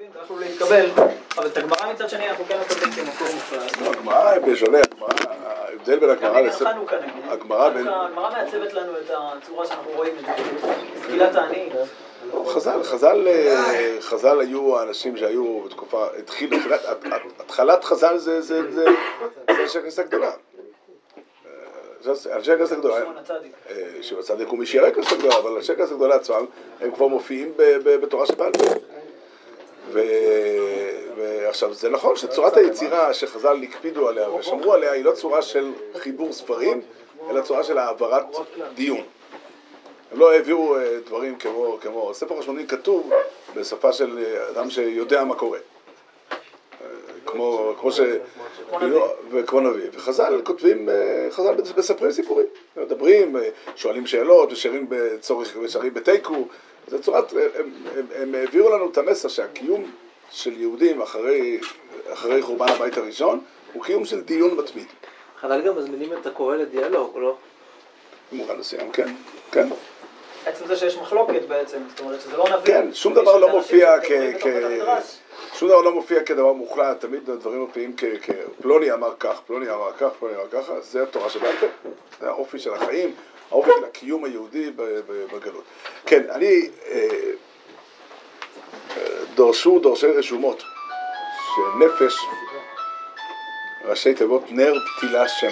לא להתקבל, אבל את הגמרא מצד שני אנחנו כן מקבלים כמקור מופלא. לא, הגמרא בשונה, הגמרא- ההבדל בין הגמרא לספר... הגמרא בין... הגמרא מעצבת לנו את הצורה שאנחנו רואים את זה. תפילת העניים. חז"ל, חז"ל, חז"ל היו האנשים שהיו בתקופה, התחילו, התחלת חז"ל זה, זה, זה, זה אנשי הכנסת הגדולה. אה, אנשי הכנסת הגדולה, שמעון הצדיק. אה, שמעון הצדיק הוא משיירי הכנסת הגדולה, אבל אנשי הכנסת הגדולה עצמם, הם כבר מופיעים בתורה שבעל פה. ו- ועכשיו, זה נכון שצורת היצירה שחז"ל הקפידו עליה ושמרו עליה היא לא צורה של חיבור ספרים, אלא צורה של העברת דיון. הם לא העבירו אה, דברים כמו, כמו, ספר השמונים כתוב בשפה של אה, אדם שיודע מה קורה. אה, כמו, כמו ש... לא, וכמו נביא. וחז"ל כותבים, חז"ל מספרים סיפורים. מדברים, שואלים שאלות, ושרים בצורך, ושרים בתיקו. זה צורת, הם, הם, הם העבירו לנו את המסר שהקיום של יהודים אחרי, אחרי חורבן הבית הראשון הוא קיום של דיון מתמיד. חז"ל גם מזמינים את הקורא לדיאלוג, לא? במובן מסוים, כן, כן. עצם זה שיש מחלוקת בעצם, זאת אומרת שזה לא נביא. כן, שום דבר לא מופיע כ... כ... שום דבר לא מופיע כדבר מוחלט, תמיד הדברים מופיעים כ... כ... פלוני אמר כך, פלוני אמר כך, פלוני אמר ככה, זה התורה שבעל פה, זה האופי של החיים, האופי של הקיום היהודי בגלות. כן, אני... אה, אה, דורשו דורשי רשומות, שנפש, ראשי תיבות נר פתילה שמן.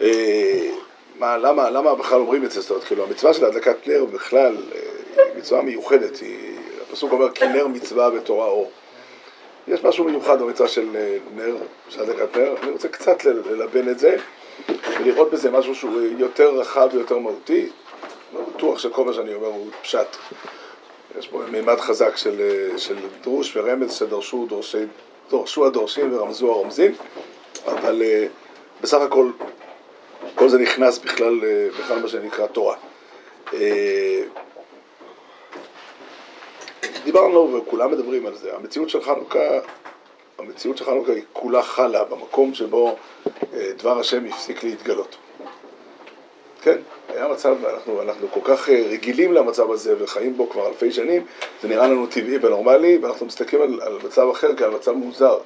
אה, מה, למה, למה בכלל אומרים את זה? זאת אומרת, כאילו, המצווה של הדלקת נר בכלל היא מצווה מיוחדת, היא, הפסוק אומר כי נר מצווה בתורה אור. יש משהו מיוחד במצווה של נר, של הדלקת נר, אני רוצה קצת ללבן את זה ולראות בזה משהו שהוא יותר רחב ויותר מהותי. לא בטוח שכל מה שאני אומר הוא פשט. יש פה מימד חזק של, של דרוש ורמז שדרשו דורשי, דורשו הדורשים ורמזו הרומזים, אבל אה, בסך הכל כל זה נכנס בכלל, אה, בכלל מה שנקרא תורה. אה, דיברנו וכולם מדברים על זה, המציאות של חנוכה, המציאות של חנוכה היא כולה חלה במקום שבו אה, דבר השם הפסיק להתגלות. כן, היה מצב, אנחנו, אנחנו כל כך אה, רגילים למצב הזה וחיים בו כבר אלפי שנים, זה נראה לנו טבעי ונורמלי, ואנחנו מסתכלים על, על מצב אחר כעל מצב מוזר.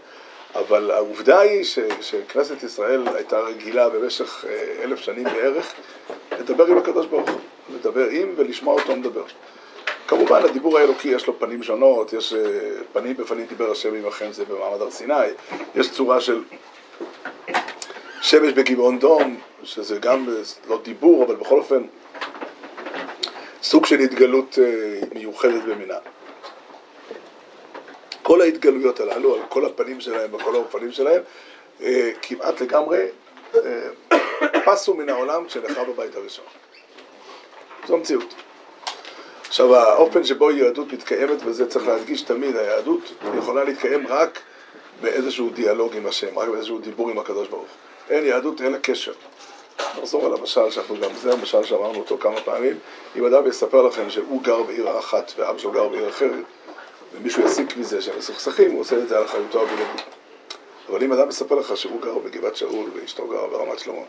אבל העובדה היא ש, שכנסת ישראל הייתה רגילה במשך אה, אלף שנים בערך לדבר עם הקדוש ברוך הוא, לדבר עם ולשמוע אותו מדבר. כמובן, הדיבור האלוקי יש לו פנים שונות, יש אה, פנים בפנים דיבר השם עמכם זה במעמד הר סיני, יש צורה של שמש בגבעון דום, שזה גם אה, לא דיבור, אבל בכל אופן סוג של התגלות אה, מיוחדת במינה. כל ההתגלויות הללו, על כל הפנים שלהם וכל האופנים שלהם, כמעט לגמרי פסו מן העולם כשנחרב בבית הראשון. זו המציאות. עכשיו, האופן שבו יהדות מתקיימת, וזה צריך להדגיש תמיד, היהדות יכולה להתקיים רק באיזשהו דיאלוג עם השם, רק באיזשהו דיבור עם הקדוש ברוך הוא. אין יהדות אלא קשר. נחזור על המשל שאנחנו גם, זה המשל שאמרנו אותו כמה פעמים. אם אדם יספר לכם שהוא גר בעיר אחת ואבא שלו גר בעיר אחרת, ומישהו יסיק מזה שהם מסוכסכים, הוא עושה את זה על אחריותו הבלעדית. אבל אם אדם מספר לך שהוא גר בגבעת שאול ואשתו גרה ברמת שלמה,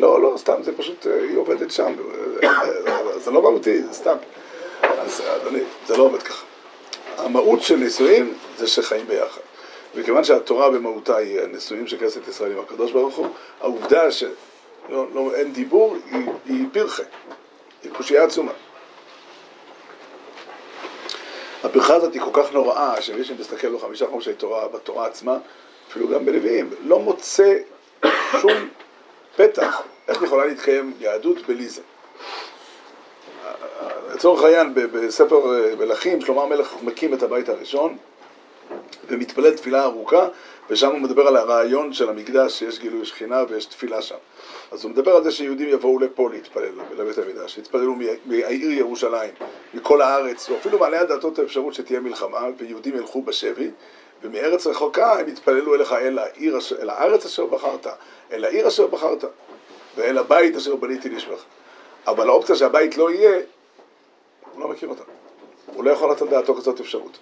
לא, לא, סתם, זה פשוט, אה, היא עובדת שם, אה, אה, זה לא מהותי, זה סתם. אז אדוני, זה לא עובד ככה. המהות של נישואים זה שחיים ביחד. וכיוון שהתורה במהותה היא הנישואים של כנסת ישראל עם הקדוש ברוך הוא, העובדה שאין לא, אין דיבור היא, היא פרחה, היא קושייה עצומה. הפרחה הזאת היא כל כך נוראה, שמי שמסתכל בחמישה חומשי תורה, בתורה עצמה, אפילו גם בנביאים, לא מוצא שום פתח איך יכולה להתקיים יהדות בלי זה. לצורך העניין, בספר אה, מלכים, שלמה המלך מקים את הבית הראשון ומתפלל תפילה ארוכה, ושם הוא מדבר על הרעיון של המקדש, שיש גילוי שכינה ויש תפילה שם. אז הוא מדבר על זה שיהודים יבואו לפה להתפלל, לבית המקדש, יתפללו מה- מהעיר ירושלים, מכל הארץ, הוא אפילו מעלה על דעתו את האפשרות שתהיה מלחמה, ויהודים ילכו בשבי, ומארץ רחוקה הם יתפללו אליך אל, העיר, אל הארץ אשר בחרת, אל העיר אשר בחרת, ואל הבית אשר בניתי לשמך. אבל האופציה שהבית לא יהיה, הוא לא מכיר אותה. הוא לא יכול לתת דעתו כזאת אפשרות.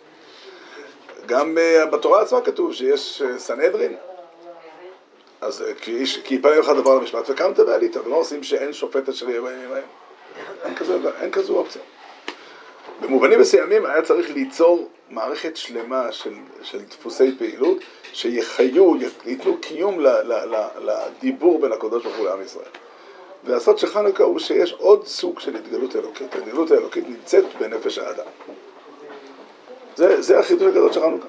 גם uh, בתורה עצמה כתוב שיש uh, סנהדרין, אז uh, כי, יפנה לך דבר למשפט וקמת ועלית, ומה עושים שאין שופט אשר יהיה בימים ההם? אין, אין כזו אופציה. במובנים מסוימים היה צריך ליצור מערכת שלמה של, של דפוסי פעילות שיחיו, ייתנו קיום לדיבור בין הקדוש ברוך הוא לעם ישראל. והסוד של חנוכה הוא שיש עוד סוג של התגלות אלוקית. ההתגלות האלוקית נמצאת בנפש האדם. זה, זה החידוש הגדול של חנוכה.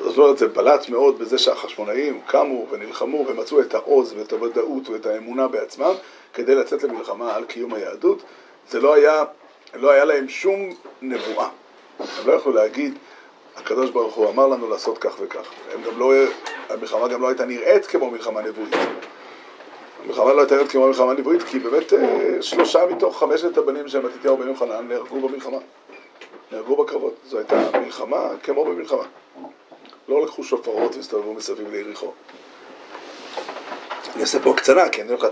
זאת אומרת, זה בלט מאוד בזה שהחשמונאים קמו ונלחמו ומצאו את העוז ואת הוודאות ואת האמונה בעצמם כדי לצאת למלחמה על קיום היהדות. זה לא היה, לא היה להם שום נבואה. הם לא יכלו להגיד, הקדוש ברוך הוא אמר לנו לעשות כך וכך. הם גם לא, המלחמה גם לא הייתה נראית כמו מלחמה נבואית. המלחמה לא הייתה נראית כמו מלחמה נבואית, כי באמת אה, שלושה מתוך חמשת הבנים של מתתיהו בן יוחנן נהרגו במלחמה. נהרגו בקרבות. זו הייתה מלחמה כמו במלחמה. לא לקחו שופרות והסתובבו מסביב ליריחו. אני אעשה פה קצנה, כי אני הולך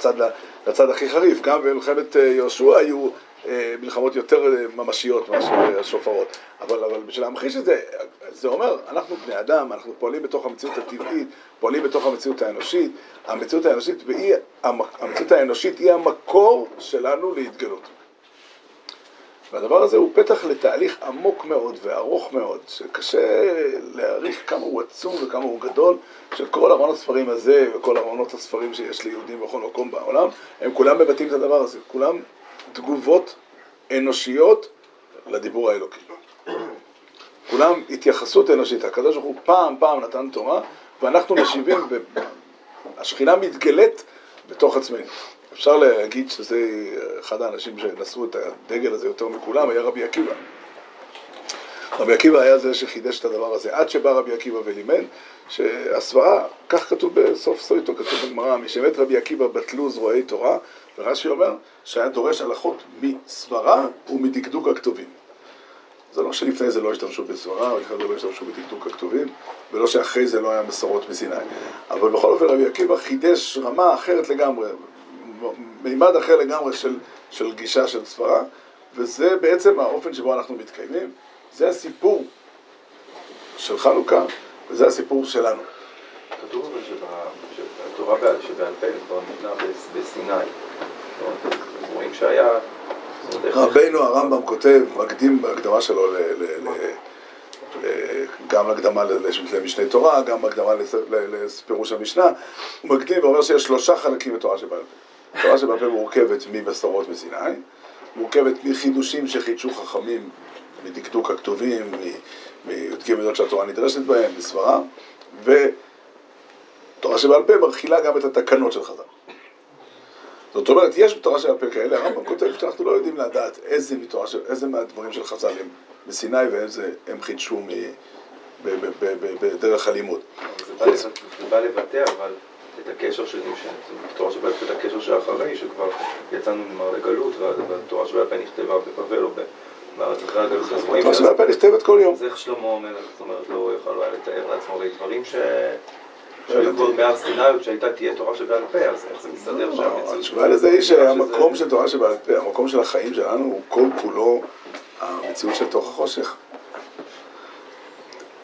לצד, הכי חריף. גם במלחמת אה, יהושע היו מלחמות יותר אה, ממשיות מאשר השופרות. אבל, אבל בשביל להמחיש את זה, זה אומר, אנחנו בני אדם, אנחנו פועלים בתוך המציאות הטבעית, פועלים בתוך המציאות האנושית. המציאות האנושית, והיא, המציאות האנושית היא המקור שלנו להתגלות. והדבר הזה הוא פתח לתהליך עמוק מאוד וארוך מאוד, שקשה להעריך כמה הוא עצום וכמה הוא גדול, של כל ארון הספרים הזה וכל ארונות הספרים שיש ליהודים בכל מקום בעולם, הם כולם מבטאים את הדבר הזה, כולם תגובות אנושיות לדיבור האלוקי. כולם התייחסות אנושית, הקדוש ברוך הוא פעם פעם נתן תורה, ואנחנו משיבים, השכינה מתגלית בתוך עצמנו. אפשר להגיד שזה אחד האנשים שנשאו את הדגל הזה יותר מכולם, היה רבי עקיבא. רבי עקיבא היה זה שחידש את הדבר הזה, עד שבא רבי עקיבא ולימד, שהסברה, כך כתוב בסוף סויטו, כתוב בגמרא, מי שמת רבי עקיבא בטלו זרועי תורה, ורש"י אומר שהיה דורש הלכות מסברה ומדקדוק הכתובים. זה לא שלפני זה לא השתמשו בסברה, ולפני זה לא השתמשו בדקדוק הכתובים, ולא שאחרי זה לא היה מסורות מסיני. אבל בכל אופן רבי עקיבא חידש רמה אחרת לגמרי, מימד אחר לגמרי של, של גישה של סברה, וזה בעצם האופן שבו אנחנו מתקיימים. זה הסיפור של חנוכה, וזה הסיפור שלנו. כתוב אבל שהתורה שבעל פה כבר ניתנה בסיני. רואים שהיה... רבנו הרמב"ם כותב, מקדים בהקדמה שלו ל... גם להקדמה למשנה תורה, גם בהקדמה לפירוש המשנה, הוא מקדים ואומר שיש שלושה חלקים בתורה שבעל פה. תורה שבעל פה מורכבת ממסורות מסיני, מורכבת מחידושים שחידשו חכמים מדקדוק הכתובים, מי"ג מידות שהתורה נדרשת בהם, מסברה, ותורה שבעל פה מרחילה גם את התקנות של חז"ל. זאת אומרת, יש בתורה שבעל פה כאלה, הרמב"ם כותב שאנחנו לא יודעים לדעת איזה, מתורה, איזה מהדברים של חז"ל הם מסיני ואיזה הם חידשו בדרך הלימוד. זה בא לבטא אבל את הקשר של תורה שבעל פה, את הקשר שאחרי, שכבר יצאנו ממר לגלות, והתורה שבעל פה נכתבה בבבל או בארץ אחרי הגלות, אז רואים... נכתבת כל יום. אז איך שלמה המלך, זאת אומרת, לא יכול היה לתאר לעצמו הרי דברים ש... שהיו כבר בהר סיני, כשהייתה תהיה תורה שבעל פה, אז איך זה מסתדר שהמציאות... התשובה לזה היא שהמקום של תורה שבעל פה, המקום של החיים שלנו הוא כל כולו המציאות של תוך החושך.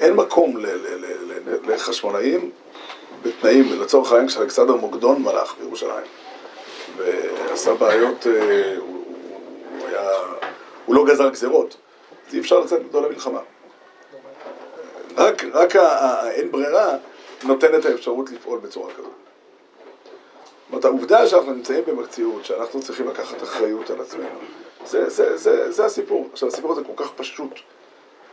אין מקום לחשמונאים בתנאים, לצורך העניין כשאלכסנדר מוקדון מלך בירושלים ועשה בעיות, היה, הוא גזר גזרות, אז אי אפשר לצאת נגדו למלחמה. רק, רק האין ברירה נותן את האפשרות לפעול בצורה כזאת. זאת אומרת, העובדה שאנחנו נמצאים במציאות, שאנחנו צריכים לקחת אחריות על עצמנו, זה, זה, זה, זה הסיפור. עכשיו, הסיפור הזה כל כך פשוט.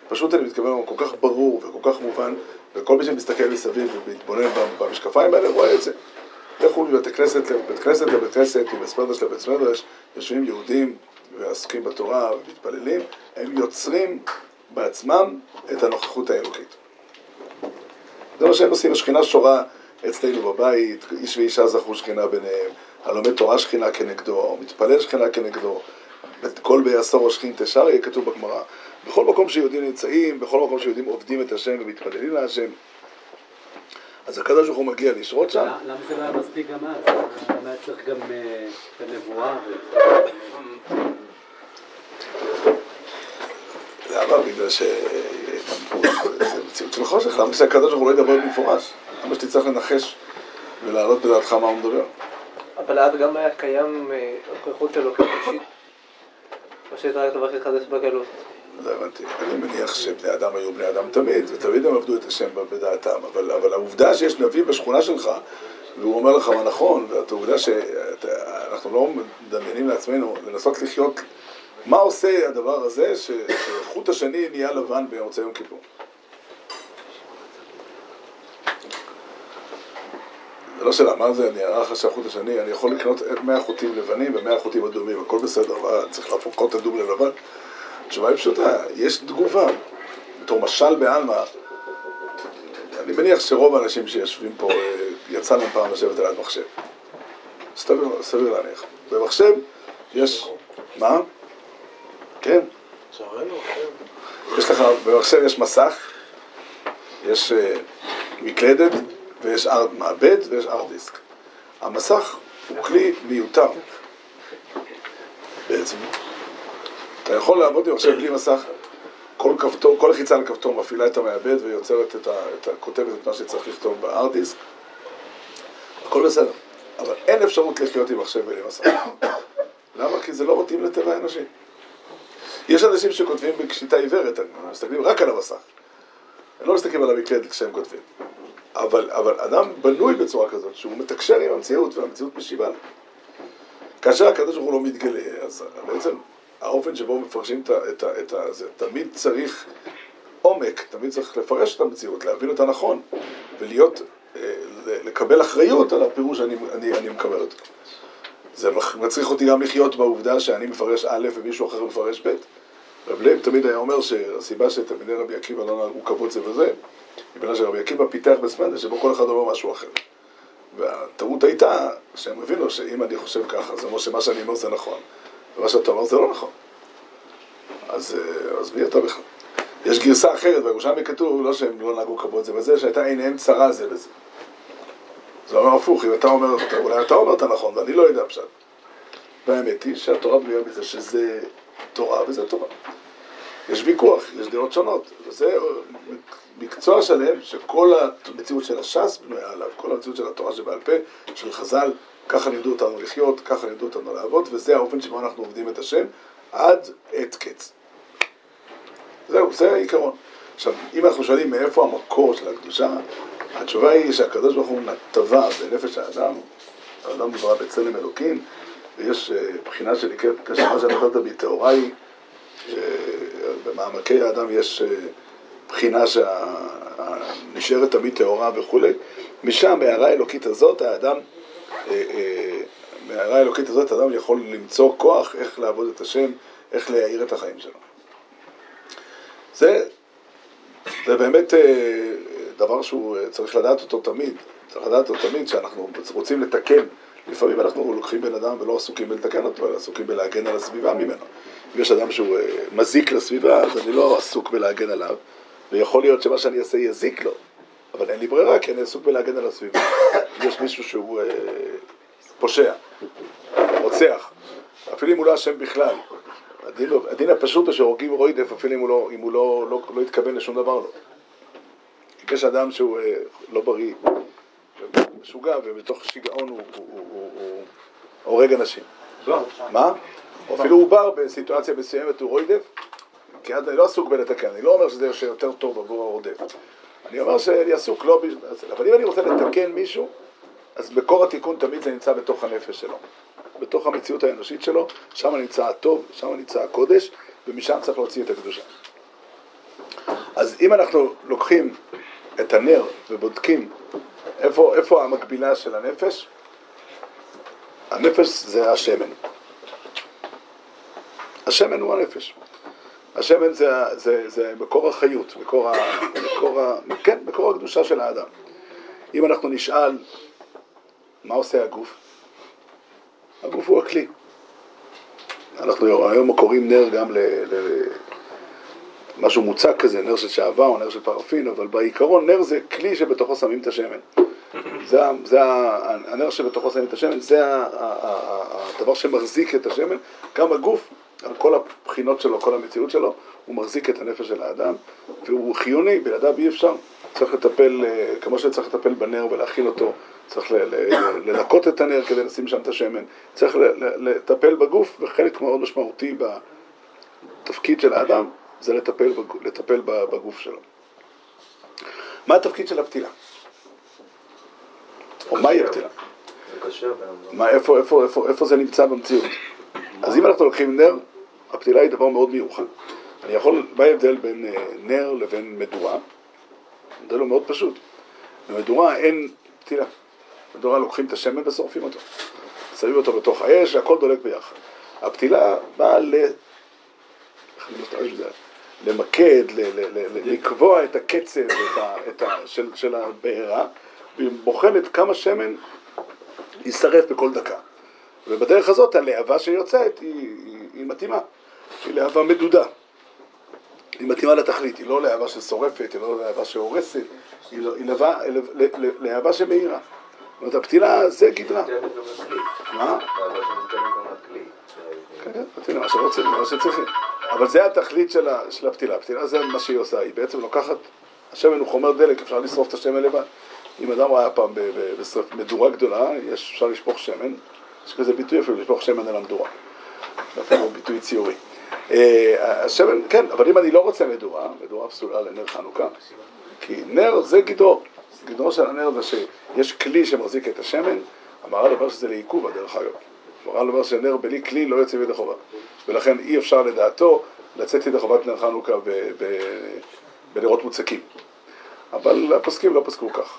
פשוט אני מתכוון, כל כך ברור וכל כך מובן, וכל מי שמסתכל מסביב ומתבונן במשקפיים האלה רואה את זה. לכו מבית כנסת לבית כנסת לבית כנסת, מבית מדרש לבית מדרש, יושבים יהודים ועסוקים בתורה ומתפללים, הם יוצרים בעצמם את הנוכחות האלוקית. זה מה שהם עושים, השכינה שורה אצלנו בבית, איש ואישה זכו שכינה ביניהם, הלומד תורה שכינה כנגדו, מתפלל שכינה כנגדו, כל בעשור השכין תשר, יהיה כתוב בגמרא. בכל מקום שיהודים נמצאים, בכל מקום שיהודים עובדים את השם ומתפללים להשם, אז הקדוש ברוך הוא מגיע לשרות שם. למה זה לא היה מספיק גם אז? למה היה צריך גם את הנבואה? למה? בגלל מציאות של חושך, למה שהקדוש ברוך הוא לא ידבר במפורש? למה שתצטרך לנחש ולהעלות בדעתך מה הוא מדבר? אבל אז גם היה קיים נוכחות אלוקית אישית, או שהייתה רק דבר חדש בגלות. לא הבנתי. אני מניח שבני אדם היו בני אדם תמיד, ותמיד הם עבדו את השם בדעתם, אבל, אבל העובדה שיש נביא בשכונה שלך, והוא אומר לך מה נכון, והעובדה שאנחנו לא מדמיינים לעצמנו לנסות לחיות, מה עושה הדבר הזה שחוט השני נהיה לבן במוצאי יום כיפור? זה לא שאלה, מה זה נראה לך שהחוט השני, אני יכול לקנות 100 חוטים לבנים ו-100 חוטים אדומים, הכל בסדר, מה, צריך להפוך את אדום ללבן? התשובה היא פשוטה, יש תגובה. בתור משל בעלמא, אני מניח שרוב האנשים שיושבים פה, אה, יצא להם פעם לשבת על יד מחשב. סביר, סביר להניח. במחשב יש... מה? כן. יש לך, במחשב יש מסך, יש אה, מקלדת, ויש אר- מעבד ויש ארט דיסק. המסך הוא כלי מיותר בעצם. אתה יכול לעבוד עם מחשב בלי מסך, כל כפתור, כל לחיצה על כפתור מפעילה את המעבד ויוצרת את ה... את ה... כותבת את מה שצריך לכתוב בארט דיסק. הכל בסדר. אבל אין אפשרות לחיות עם מחשב בלי מסך. למה? כי זה לא מתאים לטבע האנושי. יש אנשים שכותבים בשיטה עיוורת, מסתכלים רק על המסך. הם לא מסתכלים על המקלדת כשהם כותבים. אבל, אבל אדם בנוי בצורה כזאת שהוא מתקשר עם המציאות והמציאות משיבה לו. כאשר הקדוש ברוך הוא לא מתגלה, אז בעצם האופן שבו מפרשים את ה- זה תמיד צריך עומק, תמיד צריך לפרש את המציאות, להבין אותה נכון, ולהיות, אה, לקבל אחריות על הפירוש שאני אני, אני מקבל אותו. זה מצריך אותי גם לחיות בעובדה שאני מפרש א' ומישהו אחר מפרש ב'. רב לייב תמיד היה אומר שהסיבה שתלמידי רבי עקיבא לא נהגו כבוד זה בזה, היא בגלל שרבי עקיבא פיתח בית מדרש שבו כל אחד אומר משהו אחר. והטעות הייתה שהם הבינו שאם אני חושב ככה, זה אומר שמה שאני אומר זה נכון, ומה שאתה אומר זה לא נכון. אז, אה, אז מי אתה בכלל? יש גרסה אחרת, בירושלמי כתוב, לא שהם לא נהגו כבוד זה בזה, שהייתה עיניהם צרה זה לזה. זה אומר הפוך, אם אתה אומר, אולי אתה אומר את הנכון, ואני לא יודע פשט. והאמת היא שהתורה בנויה מזה שזה תורה וזה תורה. יש ויכוח, יש דעות שונות, וזה מקצוע שלם שכל המציאות של הש"ס בנויה עליו, כל המציאות של התורה שבעל פה, של חז"ל, ככה לימדו אותנו לחיות, ככה לימדו אותנו לעבוד, וזה האופן שבו אנחנו עובדים את השם עד עת קץ. זהו, זה העיקרון. עכשיו, אם אנחנו שואלים מאיפה המקור של הקדושה, התשובה היא שהקדוש ברוך הוא טבע בנפש האדם, האדם נברא בצלם אלוקים, ויש אה, בחינה שנקראת כשמה שנתת בי טהוראי, שבמעמקי האדם יש אה, בחינה שנשארת תמיד טהורה וכולי. משם, מההערה האלוקית הזאת, האדם, אה, אה, מההערה האלוקית הזאת, האדם יכול למצוא כוח איך לעבוד את השם, איך להאיר את החיים שלו. זה, זה באמת אה, דבר שהוא אה, צריך לדעת אותו תמיד, צריך לדעת אותו תמיד שאנחנו רוצים לתקן. לפעמים אנחנו לוקחים בן אדם ולא עסוקים בלתקן אותו, אלא עסוקים בלהגן על הסביבה ממנו. אם יש אדם שהוא אה, מזיק לסביבה, אז אני לא עסוק בלהגן עליו, ויכול להיות שמה שאני אעשה יזיק לו, אבל אין לי ברירה, כי אני עסוק בלהגן על הסביבה. יש מישהו שהוא אה, פושע, רוצח, אפילו אם הוא לא אשם בכלל, הדין, הדין הפשוט הוא שהורגים רוידף, אפילו אם הוא לא, אם הוא לא, לא, לא התכוון לשום דבר לו. יש אדם שהוא אה, לא בריא, משוגע, ובתוך שיגעון הוא, הוא, הוא, הוא, הוא הורג אנשים. מה? או אפילו עובר בסיטואציה מסוימת הוא רוידף, כי אני לא עסוק בלתקן, אני לא אומר שזה יותר טוב עבור הרודף. אני אומר שאני עסוק לא... אבל אם אני רוצה לתקן מישהו, אז מקור התיקון תמיד זה נמצא בתוך הנפש שלו. בתוך המציאות האנושית שלו, שם נמצא הטוב, שם נמצא הקודש, ומשם צריך להוציא את הקדושה. אז אם אנחנו לוקחים את הנר ובודקים איפה, איפה המקבילה של הנפש, הנפש זה השמן. השמן הוא הנפש. השמן זה, זה, זה מקור החיות, מקור, ה, מקור, ה, כן, מקור הקדושה של האדם. אם אנחנו נשאל מה עושה הגוף, הגוף הוא הכלי. אנחנו היום קוראים נר גם ל... ל משהו מוצק כזה, נר של שעווה או נר של פרפין, אבל בעיקרון נר זה כלי שבתוכו שמים את השמן. זה, זה הנר שבתוכו שמים את השמן, זה הדבר שמחזיק את השמן. גם הגוף, על כל הבחינות שלו, כל המציאות שלו, הוא מחזיק את הנפש של האדם, והוא חיוני, בלעדיו אי אפשר. צריך לטפל, אה, כמו שצריך לטפל בנר ולהכין אותו, צריך ל- ל- לנקות את הנר כדי לשים שם את השמן, צריך לטפל בגוף, וחלק מאוד משמעותי בתפקיד של האדם זה לטפל, לטפל בגוף שלו. מה התפקיד של הפתילה? או מהי הפתילה? לא... מה, איפה, איפה, איפה, איפה זה נמצא במציאות? אז אם אנחנו לוקחים נר, הפתילה היא דבר מאוד מיוחד. אני יכול, מה ההבדל בין אה, נר לבין מדורה? ההבדל הוא מאוד פשוט. במדורה אין פתילה. במדורה לוקחים את השמן ושורפים אותו. שמים אותו בתוך האש, הכל דולק ביחד. הפתילה באה ל... איך אני משתמש בזה? למקד, לקבוע את הקצב את ה, את ה, של, של הבעירה, והיא בוחנת כמה שמן יישרף בכל דקה. ובדרך הזאת הלהבה שיוצאת היא, היא, היא מתאימה, היא להבה מדודה. היא מתאימה לתכלית, היא לא להבה ששורפת, היא לא להבה שהורסת, היא, לא, היא להבה, להבה שמאירה. זאת אומרת, הפתילה זה גדרה. מה? כן, כן, מה שרוצים, מה שצריכים. אבל זה התכלית של, ה, של הפתילה. הפתילה זה מה שהיא עושה, היא בעצם לוקחת, השמן הוא חומר דלק, אפשר לשרוף את השמן לבד. אם אדם היה פעם ב- ב- בשרף מדורה גדולה, יש, אפשר לשפוך שמן, יש כזה ביטוי אפילו לשפוך שמן על המדורה. אפילו ביטוי ציורי. אה, השמן, כן, אבל אם אני לא רוצה מדורה, מדורה פסולה לנר חנוכה, כי נר זה גדרו. גדרו של הנר זה שיש כלי שמחזיק את השמן, המהר"ל אומר שזה לעיכוב, דרך אגב. המהר"ל אומר שנר בלי כלי לא יוצא ידי חובה. ולכן אי אפשר לדעתו לצאת ידי חובת נר חנוכה בנרות מוצקים. אבל הפוסקים לא פסקו כך.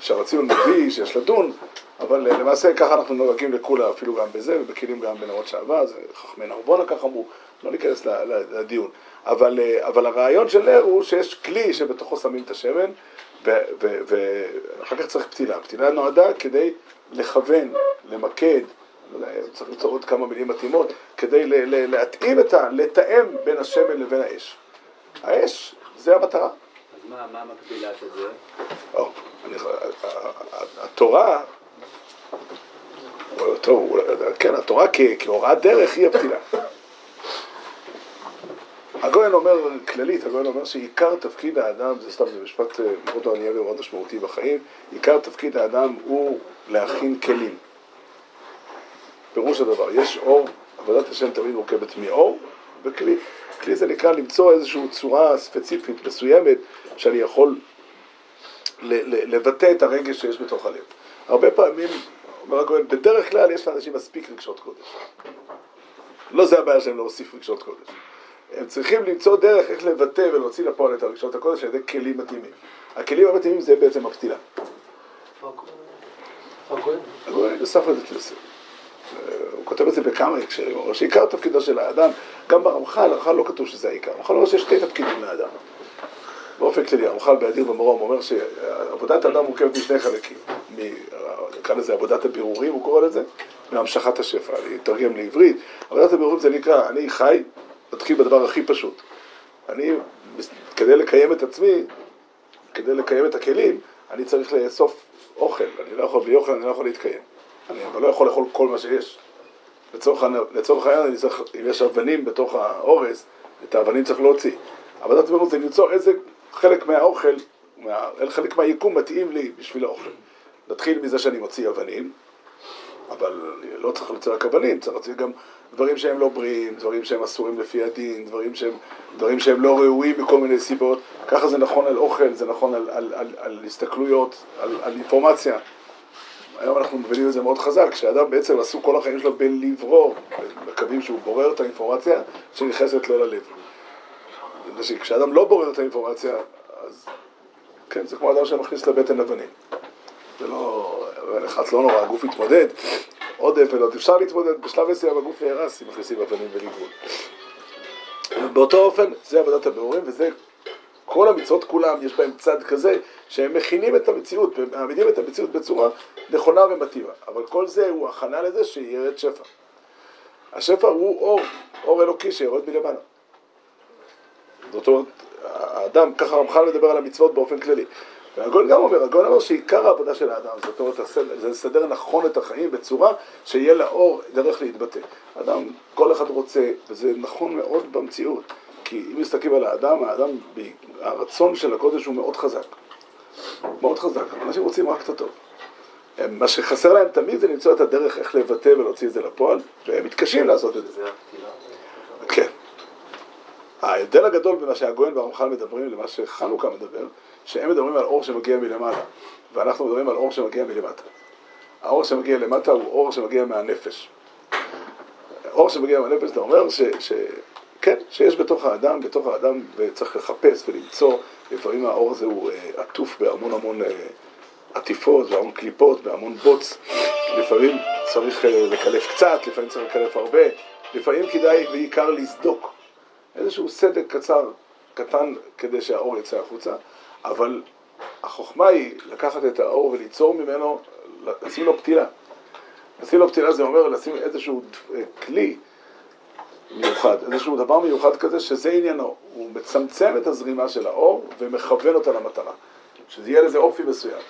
שהרציון מביא שיש לדון, אבל למעשה ככה אנחנו נוהגים לכולה, אפילו גם בזה, ובכלים גם בנרות שעבה, זה חכמי נרבונה כך אמרו, לא ניכנס לדיון. אבל, אבל הרעיון של נר הוא שיש כלי שבתוכו שמים את השמן, ואחר כך צריך פתילה. פתילה נועדה כדי לכוון, למקד, צריך ליצור עוד כמה מילים מתאימות, כדי להתאים את ה... לתאם בין השמן לבין האש. האש, זה המטרה. אז מה מה המקבילה של זה? או, אני, התורה, טוב, כן, התורה כהוראת דרך היא הפתילה. הגויין אומר, כללית, הגויין אומר שעיקר תפקיד האדם, זה סתם, זה משפט אה, מאוד מעניין ומאוד משמעותי בחיים, עיקר תפקיד האדם הוא להכין כלים. פירוש הדבר, יש אור, עבודת השם תמיד מורכבת מאור וכלי. כלי זה נקרא למצוא איזושהי צורה ספציפית, מסוימת, שאני יכול לבטא את הרגש שיש בתוך הלב. הרבה פעמים, אומר הגויין, בדרך כלל יש לאנשים מספיק רגשות קודש. לא זה הבעיה שלהם להוסיף רגשות קודש. הם צריכים למצוא דרך איך לבטא ולהוציא לפועל את הרגשות הקודש על ידי כלים מתאימים. הכלים המתאימים זה בעצם הפתילה. הגויין נוסף לזה כסף. הוא כותב את זה בכמה הקשרים, הוא אומר שעיקר תפקידו של האדם, גם ברמח"ל, הרמח"ל לא כתוב שזה העיקר, הרמח"ל אומר שיש שתי תפקידים לאדם. באופן כללי, הרמח"ל באדיר במרום אומר שעבודת האדם מורכבת משני חלקים. מ- נקרא לזה עבודת הבירורים, הוא קורא לזה, מהמשכת השפע, אני אתרגם לעברית. עבודת הבירורים זה נקרא, אני חי, נתחיל בדבר הכי פשוט. אני, כדי לקיים את עצמי, כדי לקיים את הכלים, אני צריך לאסוף אוכל, אני לא יכול, בלי אוכל אני לא יכול להתקיים. אני אבל לא יכול לאכול כל מה שיש. לצורך, העניין- אני צריך, אם יש אבנים בתוך האורז, את האבנים צריך להוציא. עבודת בירור זה למצוא איזה חלק מהאוכל, מה, חלק מהיקום מתאים לי בשביל האוכל. נתחיל מזה שאני מוציא אבנים, אבל לא צריך למצוא רק אבנים, צריך להוציא גם דברים שהם לא בריאים, דברים שהם אסורים לפי הדין, דברים שהם, דברים שהם לא ראויים מכל מיני סיבות. ככה זה נכון על אוכל, זה נכון על, על, על, על הסתכלויות, על, על אינפורמציה. היום אנחנו מבינים את זה מאוד חזק, שאדם בעצם עסוק כל החיים שלו בלברור, מקווים שהוא בורר את האינפורמציה שנכנסת לו ללב. כשאדם לא בורר את האינפורמציה, אז כן, זה כמו אדם שמכניס לבטן אבנים. זה לא, לחץ לא נורא, הגוף יתמודד, עודף ולא, אפשר להתמודד, בשלב מסוים הגוף נהרס אם מכניסים אבנים ולגבול. באותו אופן, זה עבודת הבירורים, וזה, כל המצוות כולם, יש בהם צד כזה, שהם מכינים את המציאות, ומעמידים את המציאות בצורה נכונה ומתאימה. אבל כל זה הוא הכנה לזה שירד שפע. השפע הוא אור, אור אלוקי שיורד מלמעלה. זאת אומרת, האדם, ככה הרמח"ל מדבר על המצוות באופן כללי. והגויין גם אומר, הגויין אומר שעיקר העבודה של האדם, זאת אומרת, זה לסדר נכון את החיים בצורה שיהיה לאור דרך להתבטא. אדם, כל אחד רוצה, וזה נכון מאוד במציאות, כי אם מסתכלים על האדם, האדם, הרצון של הקודש הוא מאוד חזק. מאוד חזק, אנשים רוצים רק את הטוב. מה שחסר להם תמיד זה למצוא את הדרך איך לבטא ולהוציא את זה לפועל, והם מתקשים לעשות את זה. כן. ההבדל הגדול בין מה שהגויין והרמח"ל מדברים למה שחנוכה מדבר, שהם מדברים על אור שמגיע מלמעלה, ואנחנו מדברים על אור שמגיע מלמטה. האור שמגיע למטה הוא אור שמגיע מהנפש. אור שמגיע מהנפש זה אומר ש, ש, כן, שיש בתוך האדם, בתוך האדם, וצריך לחפש ולמצוא, לפעמים האור הזה הוא אה, עטוף בהמון המון אה, עטיפות, בהמון קליפות, בהמון בוץ, לפעמים צריך אה, לקלף קצת, לפעמים צריך לקלף הרבה, לפעמים כדאי בעיקר לסדוק. איזשהו סדק קצר, קטן, כדי שהאור יצא החוצה, אבל החוכמה היא לקחת את האור וליצור ממנו, לשים לו פתילה. לשים לו פתילה זה אומר לשים איזשהו כלי מיוחד, איזשהו דבר מיוחד כזה שזה עניינו. הוא מצמצם את הזרימה של האור ומכוון אותה למטרה. שזה יהיה לזה אופי מסוים.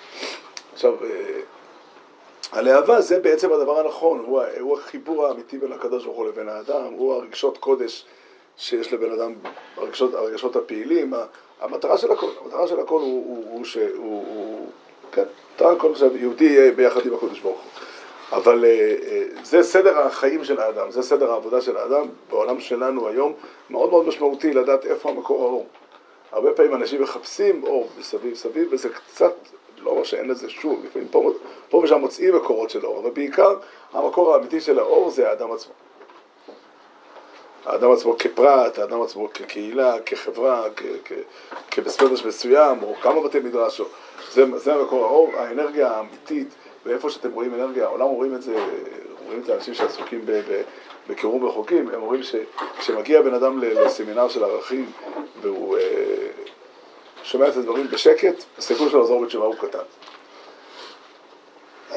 עכשיו, אה, הלהבה זה בעצם הדבר הנכון, הוא, הוא החיבור האמיתי בין הקדוש ברוך הוא לבין האדם, הוא הרגשות קודש שיש לבן אדם, הרגשות, הרגשות הפעילים, המטרה של הכל, המטרה של הכל הוא, הוא, הוא שהוא, הוא, כן, המטרה הכל שיהודי יהיה ביחד עם הקדוש ברוך הוא. אבל אה, אה, זה סדר החיים של האדם, זה סדר העבודה של האדם בעולם שלנו היום, מאוד מאוד משמעותי לדעת איפה המקור האור. הרבה פעמים אנשים מחפשים אור מסביב סביב, וזה קצת, לא אומר שאין לזה שום, לפעמים פה, פה ושם מוצאים מקורות של אור, אבל בעיקר המקור האמיתי של האור זה האדם עצמו. האדם עצמו כפרט, האדם עצמו כקהילה, כחברה, כבספרדש מסוים, או כמה בתי מדרש, זה, זה מקור האור, האנרגיה האמיתית, ואיפה שאתם רואים אנרגיה, העולם רואים את זה, רואים את האנשים שעסוקים בקירום רחוקים, הם אומרים שכשמגיע בן אדם לסמינר של ערכים והוא אה, שומע את הדברים בשקט, הסיכוי שלו לחזור בתשובה הוא קטן.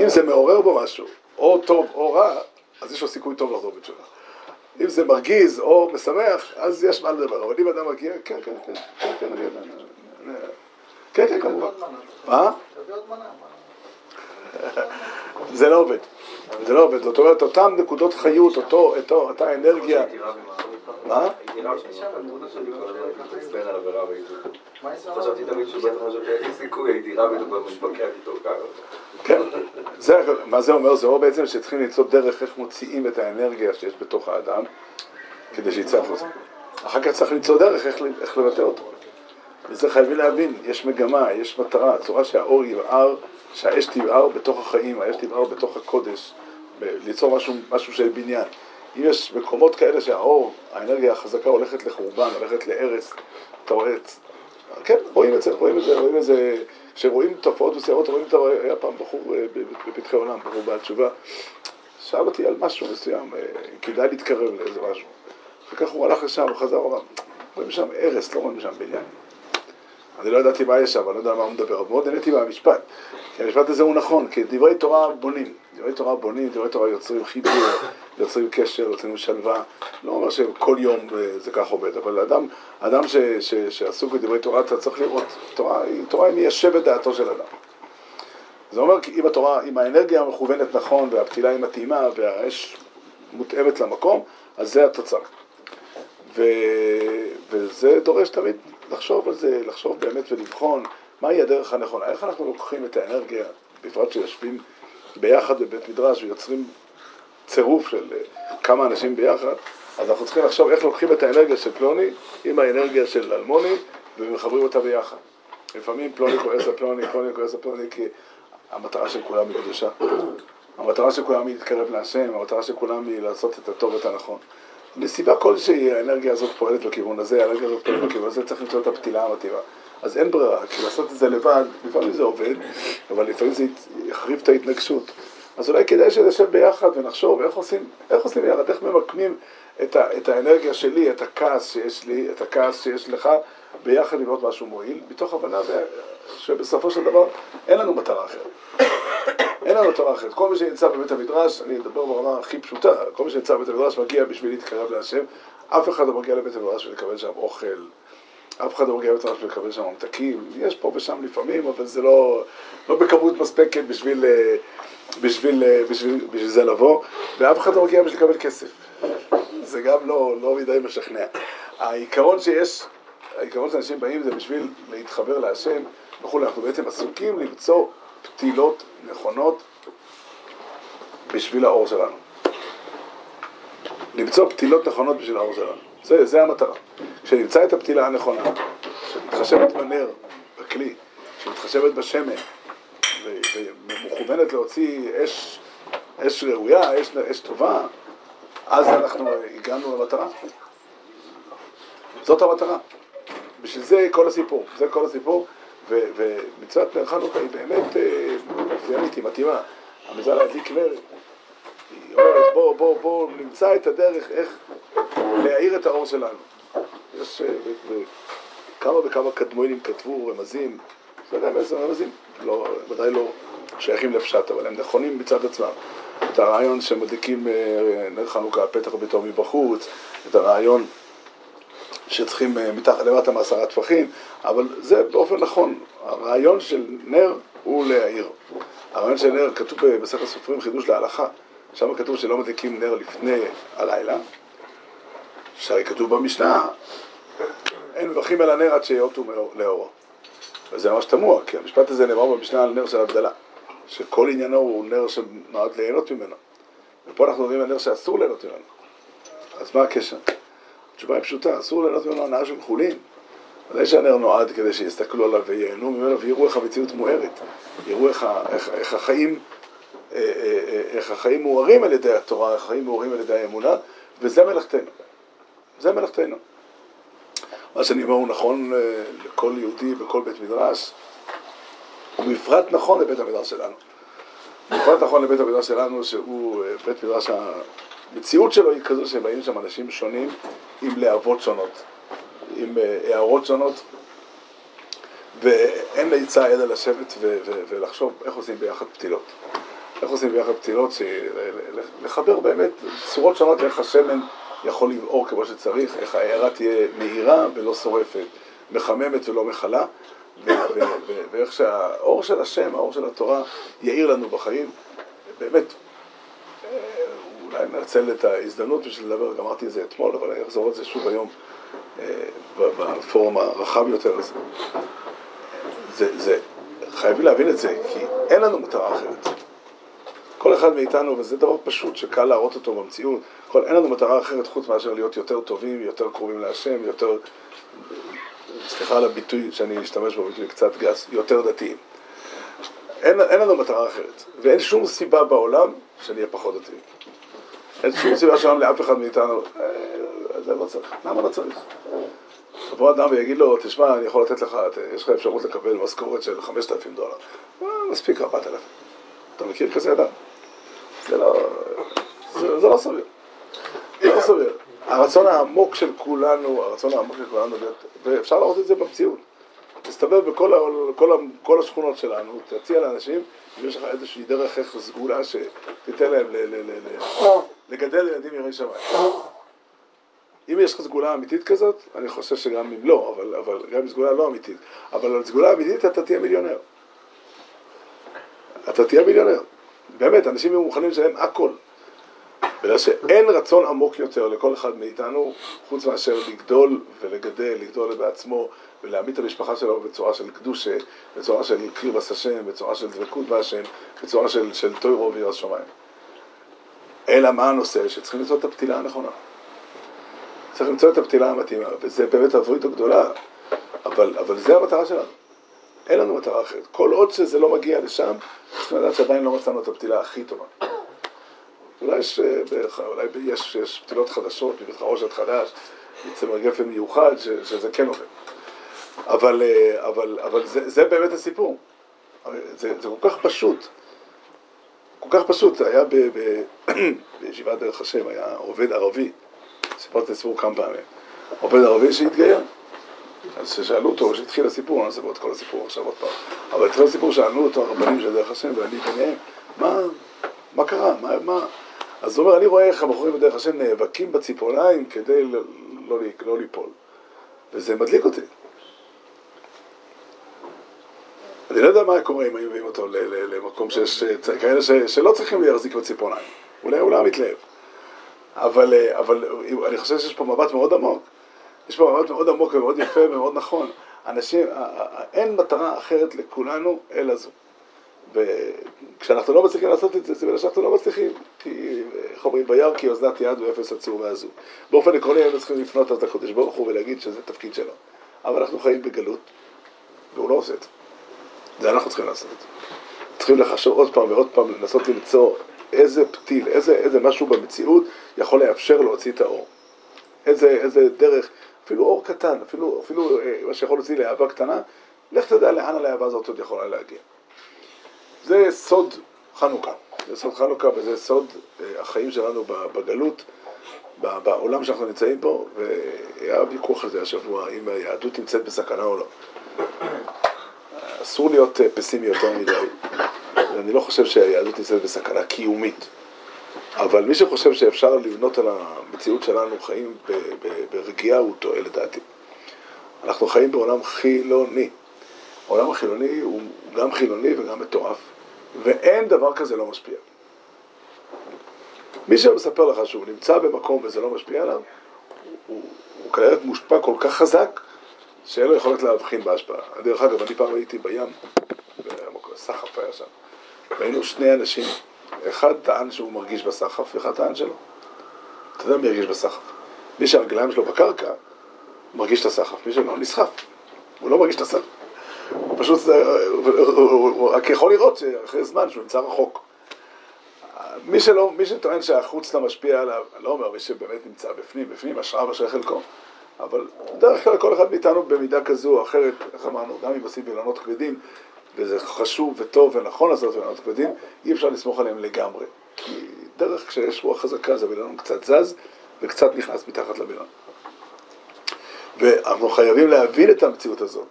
אם זה מעורר בו משהו, או טוב או רע, אז יש לו סיכוי טוב לחזור בתשובה. אם זה מרגיז או משמח, אז יש מה לדבר. אבל אם אדם מגיע, כן, כן, כן, כן, כן. כן, כן, כמובן. מה? זה לא עובד. זה לא עובד. זאת אומרת, אותן נקודות חיות, אותו, אותה אנרגיה. מה? כן, זה, מה זה אומר? זה אומר בעצם שצריכים למצוא דרך איך מוציאים את האנרגיה שיש בתוך האדם כדי שיצא החוצה. אחר כך צריך למצוא דרך איך, איך לבטא אותו. וזה חייבים להבין, יש מגמה, יש מטרה, הצורה שהאור יבער, שהאש תבער בתוך החיים, האש תבער בתוך הקודש, ליצור משהו, משהו של בניין. אם יש מקומות כאלה שהאור, האנרגיה החזקה הולכת לחורבן, הולכת להרס, אתה רואה את... כן, רואים את זה, רואים את זה, רואים את זה, כשרואים תופעות מסוימות, רואים את זה, היה פעם בחור אה, בפתחי עולם, בחור בעל תשובה, שאל אותי על משהו מסוים, אה, כדאי להתקרב לאיזה משהו. וכך הוא הלך לשם, חזר, אמר, רואים שם הרס, לא רואים שם בניין. אני לא ידעתי מה יש שם, אני לא יודע מה הוא מדבר, מאוד נהניתי מהמשפט, כי המשפט הזה הוא נכון, כי דברי תורה בונים, דברי תורה בונים, דברי תורה יוצרים חיבור, יוצרים קשר, יוצרים שלווה, לא אומר שכל יום אה, זה כך עובד, אבל אדם, אדם ש, ש, שעסוק בדברי תורה, אתה צריך לראות, תורה, תורה היא מיישבת דעתו של אדם. זה אומר, אם התורה, אם האנרגיה מכוונת נכון, והפתילה היא מתאימה, והאש מותאמת למקום, אז זה התוצר. ו... וזה דורש תמיד לחשוב על זה, לחשוב באמת ולבחון מהי הדרך הנכונה, איך אנחנו לוקחים את האנרגיה, בפרט שיושבים ביחד בבית מדרש ויוצרים צירוף של אה, כמה אנשים ביחד, אז אנחנו צריכים לחשוב איך לוקחים את האנרגיה של פלוני עם האנרגיה של אלמוני ומחברים אותה ביחד. לפעמים פלוני כועס על פלוני, פלוני כועס על פלוני, כי המטרה של כולם היא קדושה. המטרה של כולם היא להתקרב להשם, המטרה של כולם היא לעשות את הטוב ואת הנכון. מסיבה כלשהי האנרגיה הזאת פועלת בכיוון הזה, האנרגיה הזאת פועלת בכיוון הזה, צריך למצוא את הפתילה המתאימה. אז אין ברירה, כי לעשות את זה לבד, לפעמים זה עובד, אבל לפעמים זה יחריב את ההתנגשות. אז אולי כדאי שנשב ביחד ונחשוב איך עושים, איך עושים ביחד, איך ממקמים את, ה, את האנרגיה שלי, את הכעס שיש לי, את הכעס שיש לך, ביחד לראות משהו מועיל, מתוך הבנה שבסופו של דבר אין לנו מטרה אחרת. אין לנו מטרה אחרת. כל מי שנמצא בבית המדרש, אני אדבר ברמה הכי פשוטה, כל מי שנמצא בבית המדרש מגיע בשביל להתקרב להשם, אף אחד לא מגיע לבית המדרש ולקבל שם אוכל, אף אחד לא מגיע לבית המדרש ולקבל שם ממתקים, יש פה ושם לפעמים, אבל זה לא, לא בכמות מספקת בשביל, אה, בשביל, בשביל, בשביל, בשביל זה לבוא, ואף אחד לא מגיע בשביל לקבל כסף. זה גם לא, לא מדי משכנע. העיקרון שיש, העיקרון שאנשים באים זה בשביל להתחבר להשם וכולי, אנחנו בעצם עסוקים למצוא פתילות נכונות בשביל האור שלנו. למצוא פתילות נכונות בשביל האור שלנו. זה, זה המטרה. שנמצא את הפתילה הנכונה, שמתחשבת בנר, בכלי, שמתחשבת בשמן, ומכוונת להוציא אש, אש ראויה, אש, אש טובה, אז אנחנו הגענו למטרה. זאת המטרה. בשביל זה כל הסיפור, זה כל הסיפור, ומצוות נר חנוכה היא באמת אה, אופיינית, היא מתאימה. המצווה להדליק נר, היא אומרת בוא, בוא, בוא נמצא את הדרך איך להאיר את האור שלנו. יש אה, כמה וכמה קדמונים כתבו רמזים, זה רמז, רמזים, לא, ודאי לא שייכים לפשט, אבל הם נכונים מצד עצמם. את הרעיון שמדליקים אה, נר חנוכה פתח ביתו מבחוץ, את הרעיון שצריכים אה, מתחת למטה מעשרה טפחים, אבל זה באופן נכון, הרעיון של נר הוא להעיר. הרעיון של נר כתוב בספר סופרים חידוש להלכה, שם כתוב שלא מדליקים נר לפני הלילה, שהרי כתוב במשנה, אין מברכים על הנר עד שיאותו לאורו. וזה ממש תמוה, כי המשפט הזה נאמר במשנה על נר של הבדלה, שכל עניינו הוא נר שנועד ליהנות ממנו. ופה אנחנו מדברים על נר שאסור ליהנות ממנו. אז מה הקשר? התשובה היא פשוטה, אסור ליהנות ממנו הנאה של חולין. ודאי שהנר נועד כדי שיסתכלו עליו וייהנו ממנו ויראו איך המציאות מוארת. יראו איך, איך, איך החיים אה, אה, אה, איך החיים מוארים על ידי התורה, איך החיים מוארים על ידי האמונה, וזה מלאכתנו. זה מלאכתנו. מה שאני אומר הוא נכון לכל יהודי בכל בית מדרש, ובפרט נכון לבית המדרש שלנו. בפרט נכון לבית המדרש שלנו, שהוא בית מדרש, המציאות שלו היא כזו שבאים שם אנשים שונים עם להבות שונות, עם הערות שונות, ואין לעצה אלא לשבת ולחשוב איך עושים ביחד פתילות. איך עושים ביחד פתילות, לחבר באמת צורות שונות איך השמן יכול לבעור כמו שצריך, איך ההערה תהיה מהירה ולא שורפת, מחממת ולא מכלה, ואיך שהאור של השם, האור של התורה, יאיר לנו בחיים. באמת, אולי ננצל את ההזדמנות בשביל לדבר, גמרתי את זה אתמול, אבל אני אחזור על זה שוב היום בפורום הרחב יותר הזה. זה, זה, חייבים להבין את זה, כי אין לנו מטרה אחרת. כל אחד מאיתנו, וזה דבר פשוט שקל להראות אותו במציאות, כל, אין לנו מטרה אחרת חוץ מאשר להיות יותר טובים, יותר קרובים להשם, יותר, סליחה על הביטוי שאני אשתמש בו, ביטוי קצת גס, יותר דתיים. אין, אין לנו מטרה אחרת, ואין שום סיבה בעולם שנהיה פחות דתיים. אין שום סיבה שם לאף אחד מאיתנו, זה לא צריך, למה לא צריך? יבוא אדם ויגיד לו, תשמע, אני יכול לתת לך, יש לך אפשרות לקבל משכורת של 5,000 דולר. מספיק 4,000. אתה מכיר כזה אדם? זה לא, זה, לא סביר. זה לא סביר. הרצון העמוק של כולנו, הרצון העמוק של כולנו, ואפשר לראות את זה במציאות. תסתובב בכל כל, כל השכונות שלנו, תציע לאנשים, אם יש לך איזושהי דרך איך סגולה שתיתן להם ל, לגדל ילדים יראי שמיים. אם יש לך סגולה אמיתית כזאת, אני חושב שגם אם לא, אבל, אבל גם אם סגולה לא אמיתית, אבל על סגולה אמיתית אתה תהיה מיליונר. אתה תהיה מיליונר. באמת, אנשים יהיו מוכנים לשלם הכל. בגלל שאין רצון עמוק יותר לכל אחד מאיתנו, חוץ מאשר לגדול ולגדל, לגדול בעצמו ולהעמיד את המשפחה שלו בצורה של קדושה, בצורה של קריבס השם, בצורה של דבקות בהשם, בצורה של, של טוירו וירס שמיים. אלא מה הנושא? שצריכים למצוא את הפתילה הנכונה. צריך למצוא את הפתילה המתאימה, וזה באמת עבורית הגדולה, אבל, אבל זה המטרה שלנו. אין לנו מטרה אחרת. כל עוד שזה לא מגיע לשם, צריכים לדעת שעדיין לא מצאנו את הפתילה הכי טובה. אולי יש, אולי יש, יש פתילות חדשות, מבית חרושת חדש, מצמר גפן מיוחד, ש, שזה כן עובד. אבל, אבל, אבל זה, זה באמת הסיפור. זה, זה כל כך פשוט. כל כך פשוט. היה בישיבת דרך השם, היה עובד ערבי, סיפרתי את הסיפור כמה פעמים. עובד ערבי שהתגייר. אז כששאלו אותו, כשהתחיל הסיפור, אני לא אספר את כל הסיפור עכשיו עוד פעם, אבל התחיל הסיפור, שאלו אותו הרבנים של דרך השם, ואני ביניהם, מה, מה קרה, מה, מה? אז הוא אומר, אני רואה איך הבחורים בדרך השם נאבקים בציפורניים כדי לא, לא, לא ליפול. וזה מדליק אותי. אני לא יודע מה קורה אם היו מביאים אותו למקום שיש כאלה שלא צריכים להחזיק בציפורניים. אולי הוא לא מתלהב. אבל, אבל אני חושב שיש פה מבט מאוד עמוק. יש פה מבט מאוד עמוק ומאוד יפה ומאוד נכון. אנשים, אין מטרה אחרת לכולנו אלא זו. וכשאנחנו לא מצליחים לעשות את זה, זה בגלל שאנחנו לא מצליחים. כי, איך אומרים, ביער כי אוזנת יד ואפס עצור ועזוב. באופן עקרוני היינו צריכים לפנות את הקדוש ברוך הוא ולהגיד שזה תפקיד שלו. אבל אנחנו חיים בגלות, והוא לא עושה את זה. זה אנחנו צריכים לעשות. צריכים לחשוב עוד פעם ועוד פעם, לנסות למצוא איזה פתיל, איזה, איזה משהו במציאות יכול לאפשר להוציא את האור. איזה, איזה דרך, אפילו אור קטן, אפילו, אפילו אה, מה שיכול להוציא לאהבה קטנה, לך תדע לאן הלהבה הזאת עוד יכולה להגיע. זה סוד חנוכה, זה סוד חנוכה וזה סוד אה, החיים שלנו בגלות, בעולם שאנחנו נמצאים בו, והיה ויכוח על זה השבוע, אם היהדות נמצאת בסכנה או לא. אסור להיות אה, פסימי יותר מדי, אני לא חושב שהיהדות נמצאת בסכנה קיומית. אבל מי שחושב שאפשר לבנות על המציאות שלנו חיים ברגיעה הוא טועה לדעתי. אנחנו חיים בעולם חילוני. העולם החילוני הוא גם חילוני וגם מטורף, ואין דבר כזה לא משפיע. מי שמספר לך שהוא נמצא במקום וזה לא משפיע עליו, הוא, הוא כנראה מושפע כל כך חזק, שאין לו יכולת להבחין בהשפעה. דרך אגב, אני פעם הייתי בים, סחף היה שם, והיינו שני אנשים, אחד טען שהוא מרגיש בסחף, ואחד טען שלא. אתה יודע מי ירגיש בסחף? מי שהרגליים שלו בקרקע, מרגיש את הסחף, מי שלא נסחף, הוא לא מרגיש את הסחף. הוא פשוט, הוא רק יכול לראות שאחרי זמן שהוא נמצא רחוק. מי שלא, מי שטוען שהחוץ לא משפיע עליו, אני לא אומר מי שבאמת נמצא בפנים, בפנים השראה בשרי חלקו, אבל בדרך כלל כל אחד מאיתנו במידה כזו או אחרת, איך אמרנו, גם אם עושים וילונות כבדים, וזה חשוב וטוב ונכון לעשות וילונות כבדים, אי אפשר לסמוך עליהם לגמרי. כי דרך כשיש רוח חזקה, זה וילון קצת זז וקצת נכנס מתחת לווילון. ואנחנו חייבים להבין את המציאות הזאת.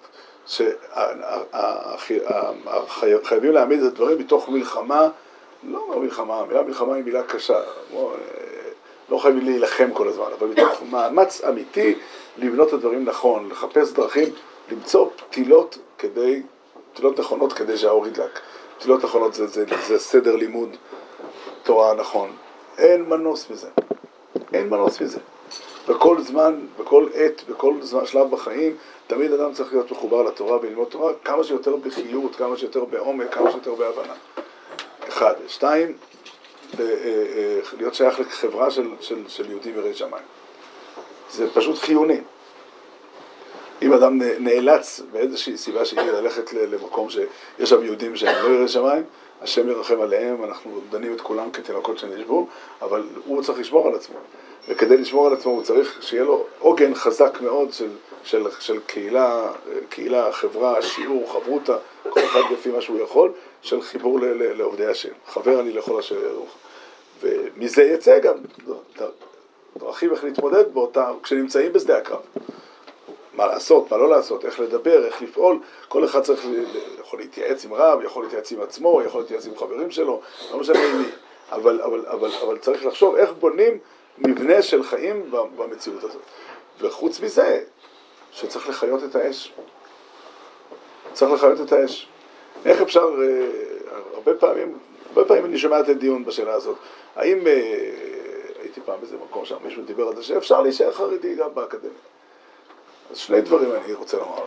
שחייבים להעמיד את הדברים מתוך מלחמה, לא מלחמה, המילה מלחמה היא מילה קשה, לא, לא חייבים להילחם כל הזמן, אבל מתוך מאמץ אמיתי לבנות את הדברים נכון, לחפש דרכים, למצוא פתילות כדי, פתילות נכונות כדי שהאור ידלק. פתילות נכונות זה, זה, זה סדר לימוד תורה נכון. אין מנוס מזה. אין מנוס מזה. בכל זמן, בכל עת, בכל זמן, שלב בחיים, תמיד אדם צריך להיות מחובר לתורה וללמוד תורה כמה שיותר בחיות, כמה שיותר בעומק, כמה שיותר בהבנה. אחד. שתיים, להיות שייך לחברה של, של, של יהודים יראי שמיים. זה פשוט חיוני. אם אדם נאלץ באיזושהי סיבה שהיא ללכת למקום שיש שם יהודים שהם לא יראי שמיים, השם ירחם עליהם, אנחנו דנים את כולם כתינוקות שנשבו, אבל הוא צריך לשמור על עצמו. וכדי לשמור על עצמו הוא צריך שיהיה לו עוגן חזק מאוד של, של, של קהילה, קהילה, חברה, שיעור, חברותה, כל אחד לפי מה שהוא יכול, של חיבור ל, ל, לעובדי השם. חבר אני לכל אשר ירוך. ומזה יצא גם דרכים איך להתמודד באותה, כשנמצאים בשדה הקרב. מה לעשות, מה לא לעשות, איך לדבר, איך לפעול, כל אחד צריך, יכול להתייעץ עם רב, יכול להתייעץ עם עצמו, יכול להתייעץ עם חברים שלו, לא משנה עם מי, אבל, אבל, אבל, אבל צריך לחשוב איך בונים מבנה של חיים במציאות הזאת. וחוץ מזה, שצריך לחיות את האש. צריך לחיות את האש. איך אפשר, אה, הרבה פעמים, הרבה פעמים אני שומע את הדיון בשאלה הזאת, האם, אה, הייתי פעם באיזה מקום שם, מישהו דיבר על זה, שאפשר להישאר חרדי גם באקדמיה. אז שני דברים אני רוצה לומר.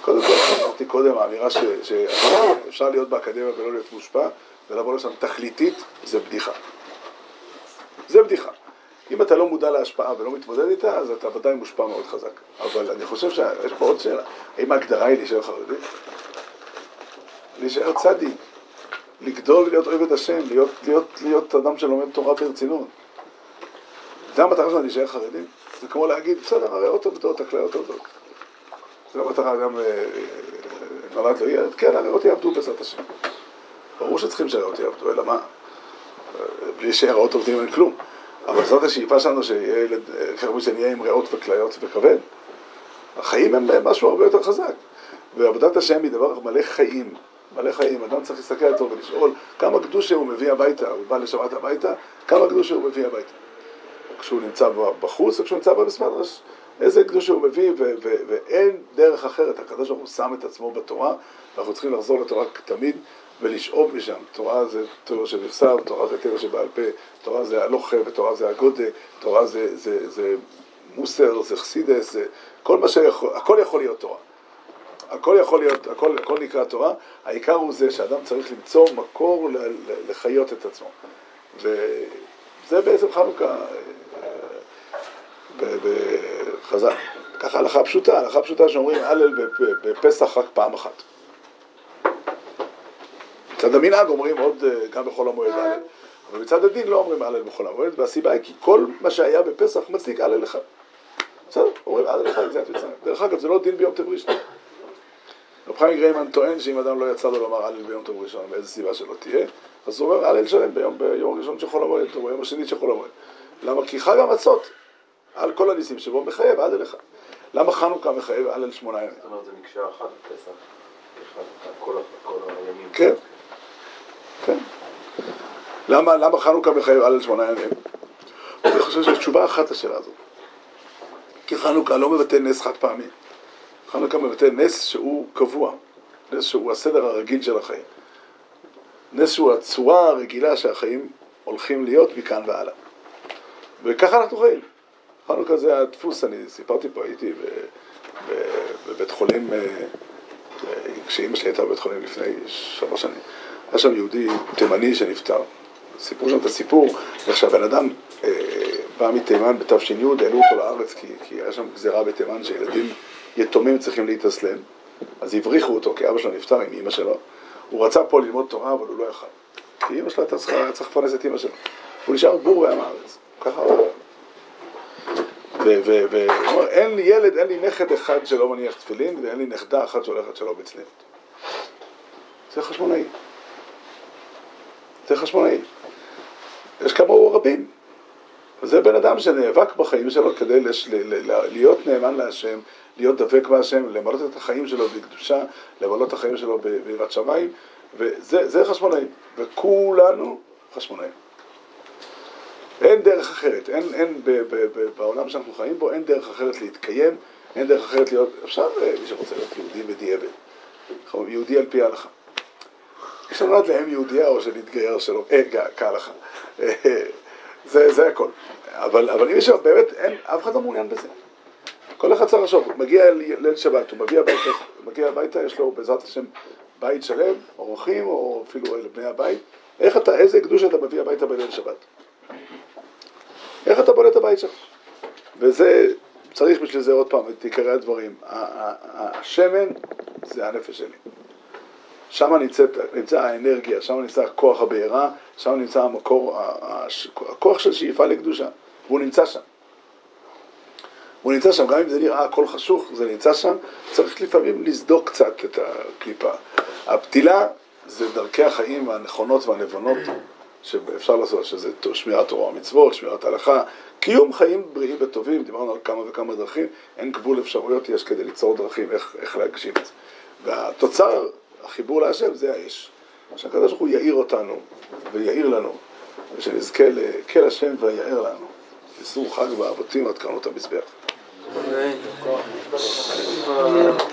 קודם כל, אמרתי קודם, האמירה שאפשר להיות באקדמיה ולא להיות מושפע ולבוא לשם תכליתית, זה בדיחה. זה בדיחה. אם אתה לא מודע להשפעה ולא מתמודד איתה, אז אתה ודאי מושפע מאוד חזק. אבל אני חושב שיש פה עוד שאלה. האם ההגדרה היא להישאר חרדי? להישאר צדיק. לגדול ולהיות עובד השם, להיות, להיות, להיות אדם שלומד תורה ברצינות. זה המטרה שלנו להישאר חרדים? זה כמו להגיד, בסדר, הרי הריאות עובדות, הכליות עובדות. זה המטרה גם אה, נולד לו ילד, כן, הריאות יעבדו בעזרת השם. ברור שצריכים שהריאות יעבדו, אלא מה? בלי שהריאות עובדים אין כלום. אבל זאת השאיפה שלנו שיהיה ילד, ככה שנהיה עם ריאות וכליות וכבד. החיים הם משהו הרבה יותר חזק. ועבודת השם היא דבר מלא חיים. מלא חיים. אדם צריך להסתכל על טוב ולשאול כמה קדושה הוא מביא הביתה. הוא בא לשבת הביתה, כמה קדושה הוא מביא הביתה. כשהוא נמצא בחוץ או כשהוא נמצא במסמדרש. איזה קדושה הוא מביא, ו- ו- ואין דרך אחרת. הקדוש ברוך הוא שם את עצמו בתורה, ואנחנו צריכים לחזור לתורה תמיד ולשאוב משם. תורה זה תורה שנכסב, תורה זה תורה שבעל פה, תורה זה הלוכה, ותורה זה הגודה, תורה זה, זה, זה מוסר, זה חסידס, זה כל מה שיכול, הכל יכול להיות תורה. הכל יכול להיות, הכל, הכל נקרא תורה, העיקר הוא זה שאדם צריך למצוא מקור לחיות את עצמו. וזה בעצם חנוכה בחז"ל. ככה הלכה פשוטה, הלכה פשוטה שאומרים הלל בפ- בפסח רק פעם אחת. מצד המנהג אומרים עוד אה, גם בחול המועד הלל, אבל מצד הדין לא אומרים הלל בחול המועד, והסיבה היא כי כל מה שהיה בפסח מצדיק הלל אחד. בסדר, אומרים הלל אחד, זה מצרים. דרך אגב, זה לא דין ביום טוב ראשון. רב חיים גריימן טוען שאם אדם לא יצא לו לומר הלל ביום טוב ראשון, מאיזה סיבה שלא תהיה, אז הוא אומר הלל שלם ביום, ביום הראשון של חול המועד, או ביום השני של חול המועד. למה? כי חג המצות, על כל הניסים שבו, מחייב הלל אחד. למה חנוכה מחייב הלל שמונה ימים? זאת אומרת, זה מקשה אחת בפסח. כל הימים. כן, כן. למה, למה חנוכה מחייב הלל שמונה ימים? אני חושב שיש תשובה אחת לשאלה הזאת. כי חנוכה לא מבטא נס חד פעמי. חנוכה מבטא נס שהוא קבוע, נס שהוא הסדר הרגיל של החיים. נס שהוא הצורה הרגילה שהחיים הולכים להיות מכאן והלאה. וככה אנחנו חיים. חנוכה זה הדפוס, אני סיפרתי פה, הייתי בבית חולים, אה, כשאימא שלי הייתה בבית חולים לפני שלוש שנים. היה שם יהודי תימני שנפטר. סיפרו שם את הסיפור, איך שהבן אדם אה, בא מתימן בתש"י, העלו אותו לארץ כי, כי היה שם גזירה בתימן שילדים יתומים צריכים להתאסלם, אז הבריחו אותו כי אבא שלו נפטר עם אימא שלו. הוא רצה פה ללמוד תורה אבל הוא לא יכל. כי אימא שלו הייתה צריכה, לפרנס את אימא שלו. הוא נשאר בור ועם הארץ. ככה הוא... והוא אומר, אין לי ילד, אין לי נכד אחד שלא מניח תפילין ואין לי נכדה אחת שהולכת שלא בצניעות. זה חשמונאי. זה חשמונאי. יש כמוהו רבים. וזה בן אדם שנאבק בחיים שלו כדי לש... ל... ל... ל... להיות נאמן להשם, להיות דבק בהשם, למלא את החיים שלו בקדושה, למלא את החיים שלו ביראת שמיים, וזה זה חשמונאים. וכולנו חשמונאים. אין דרך אחרת, אין, אין ב, ב, ב, בעולם שאנחנו חיים בו, אין דרך אחרת להתקיים, אין דרך אחרת להיות, אפשר אה, מי שרוצה להיות יהודי בדיעבד, יהודי על פי ההלכה. שנולד לאם יהודייה או שנתגייר שלא, אה, כהלכה. זה, זה הכל. אבל, אבל אם יש שם, באמת, אין, אף אחד לא מעוניין בזה. כל אחד צריך לחשוב, הוא מגיע ליל שבת, הוא מגיע הביתה, מגיע הביתה, יש לו בעזרת השם בית שלם, אורחים, או אפילו בני הבית. איך אתה, איזה קדוש אתה מביא הביתה בליל שבת? איך אתה בונה את הבית שלך? וזה, צריך בשביל זה עוד פעם את עיקרי הדברים. השמן זה הנפש שלי. שם נמצאת, נמצא האנרגיה, שם נמצא כוח הבעירה, שם נמצא המקור, הכוח של שאיפה לקדושה, והוא נמצא שם. הוא נמצא שם, גם אם זה נראה הכל חשוך, זה נמצא שם, צריך לפעמים לסדוק קצת את הקליפה. הפתילה זה דרכי החיים הנכונות והנבונות שאפשר לעשות, שזה שמירת תורה ומצוות, שמירת הלכה, קיום חיים בריאים וטובים, דיברנו על כמה וכמה דרכים, אין גבול אפשרויות יש כדי ליצור דרכים איך, איך להגשים את זה. והתוצר, החיבור להשם, זה האש. שהקדוש ברוך הוא יאיר אותנו ויאיר לנו, ושנזכה לקל השם ויאר לנו. איסור חג באבותים עד קרנות המזבח. אמן.